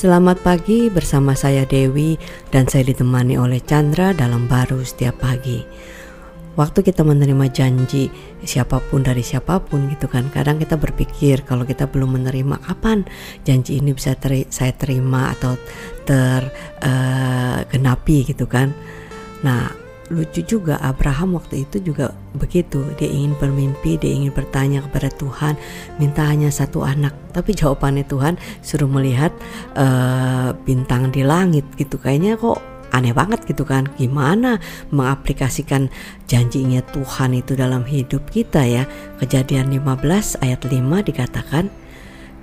Selamat pagi bersama saya Dewi dan saya ditemani oleh Chandra dalam baru setiap pagi. Waktu kita menerima janji siapa pun dari siapa pun gitu kan, kadang kita berpikir kalau kita belum menerima kapan janji ini bisa teri saya terima atau tergenapi uh, gitu kan. Nah lucu juga Abraham waktu itu juga begitu. Dia ingin bermimpi dia ingin bertanya kepada Tuhan minta hanya satu anak. Tapi jawabannya Tuhan suruh melihat uh, bintang di langit gitu. Kayaknya kok aneh banget gitu kan. Gimana mengaplikasikan janjinya Tuhan itu dalam hidup kita ya? Kejadian 15 ayat 5 dikatakan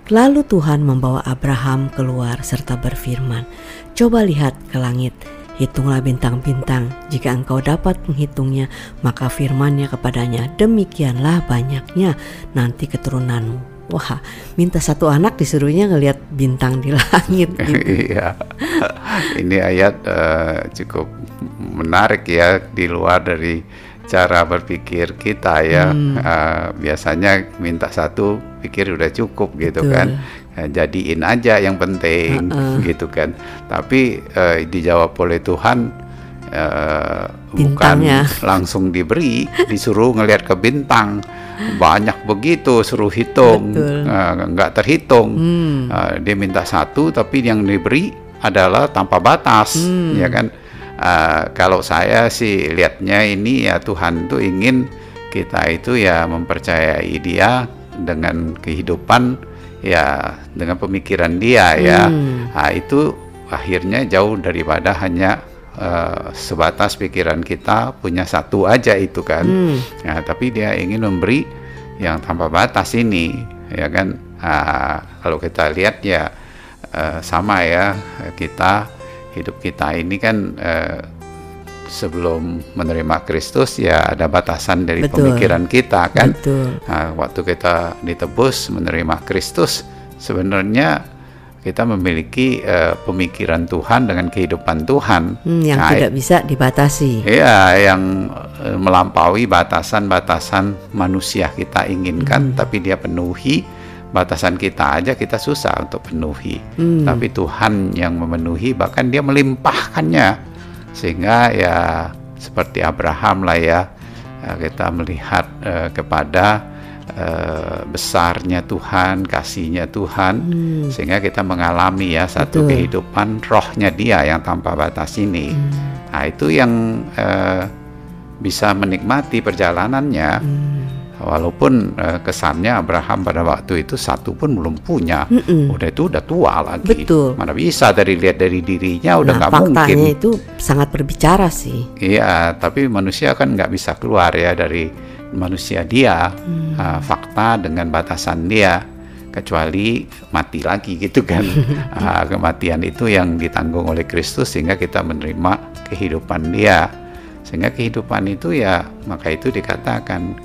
Lalu Tuhan membawa Abraham keluar serta berfirman, "Coba lihat ke langit, Hitunglah bintang-bintang, jika engkau dapat menghitungnya, maka firmannya kepadanya, demikianlah banyaknya nanti keturunanmu. Wah, minta satu anak disuruhnya ngelihat bintang di langit. Iya, ini ayat uh, cukup menarik ya di luar dari cara berpikir kita ya. Hmm. Uh, biasanya minta satu pikir udah cukup gitu Betul. kan Eh, jadiin aja yang penting uh -uh. gitu kan tapi uh, dijawab oleh Tuhan uh, bukan langsung diberi disuruh ngelihat ke bintang banyak begitu suruh hitung uh, nggak terhitung hmm. uh, dia minta satu tapi yang diberi adalah tanpa batas hmm. ya kan uh, kalau saya sih lihatnya ini ya Tuhan tuh ingin kita itu ya mempercayai dia dengan kehidupan ya dengan pemikiran dia ya hmm. nah, itu akhirnya jauh daripada hanya uh, sebatas pikiran kita punya satu aja itu kan hmm. nah, tapi dia ingin memberi yang tanpa batas ini ya kan uh, kalau kita lihat ya uh, sama ya kita hidup kita ini kan uh, sebelum menerima Kristus ya ada batasan dari Betul. pemikiran kita kan. Betul. Nah, waktu kita ditebus menerima Kristus sebenarnya kita memiliki uh, pemikiran Tuhan dengan kehidupan Tuhan hmm, yang nah, tidak bisa dibatasi. Iya, yang uh, melampaui batasan-batasan manusia kita inginkan, hmm. tapi dia penuhi batasan kita aja kita susah untuk penuhi. Hmm. Tapi Tuhan yang memenuhi bahkan dia melimpahkannya sehingga ya seperti Abraham lah ya kita melihat uh, kepada uh, besarnya Tuhan kasihnya Tuhan hmm. sehingga kita mengalami ya satu Betul. kehidupan rohnya Dia yang tanpa batas ini hmm. nah itu yang uh, bisa menikmati perjalanannya hmm walaupun uh, kesannya Abraham pada waktu itu satu pun belum punya, Mm-mm. udah itu udah tua lagi. Betul. Mana bisa dari lihat dari dirinya udah nah, nggak mungkin. Faktanya itu sangat berbicara sih. Iya, tapi manusia kan nggak bisa keluar ya dari manusia dia, hmm. uh, fakta dengan batasan dia, kecuali mati lagi gitu kan. uh, kematian itu yang ditanggung oleh Kristus sehingga kita menerima kehidupan dia. Sehingga kehidupan itu ya maka itu dikatakan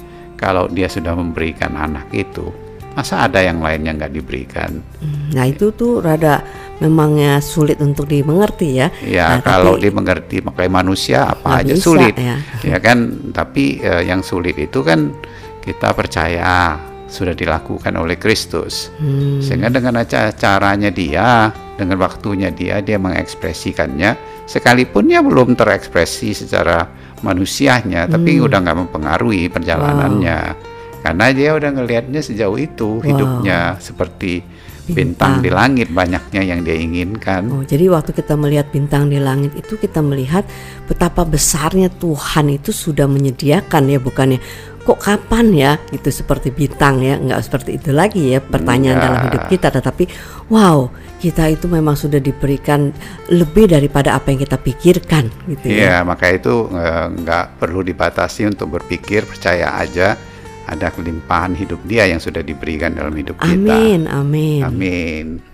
kalau dia sudah memberikan anak itu masa ada yang lainnya nggak diberikan? Hmm, nah itu tuh rada memangnya sulit untuk dimengerti ya. Ya nah, kalau tapi, dimengerti pakai manusia apa aja bisa, sulit. ya. ya kan? Tapi eh, yang sulit itu kan kita percaya sudah dilakukan oleh Kristus hmm. sehingga dengan caranya dia dengan waktunya dia dia mengekspresikannya sekalipun ya belum terekspresi secara manusianya hmm. tapi udah nggak mempengaruhi perjalanannya wow. karena dia udah ngelihatnya sejauh itu wow. hidupnya seperti bintang. bintang di langit banyaknya yang dia inginkan. Oh, jadi waktu kita melihat bintang di langit itu kita melihat betapa besarnya Tuhan itu sudah menyediakan ya bukannya kok kapan ya itu seperti bintang ya nggak seperti itu lagi ya pertanyaan ya. dalam hidup kita tetapi wow kita itu memang sudah diberikan lebih daripada apa yang kita pikirkan gitu ya. Iya, maka itu eh, nggak perlu dibatasi untuk berpikir, percaya aja ada kelimpahan hidup dia yang sudah diberikan dalam hidup kita. Amin, amin. Amin.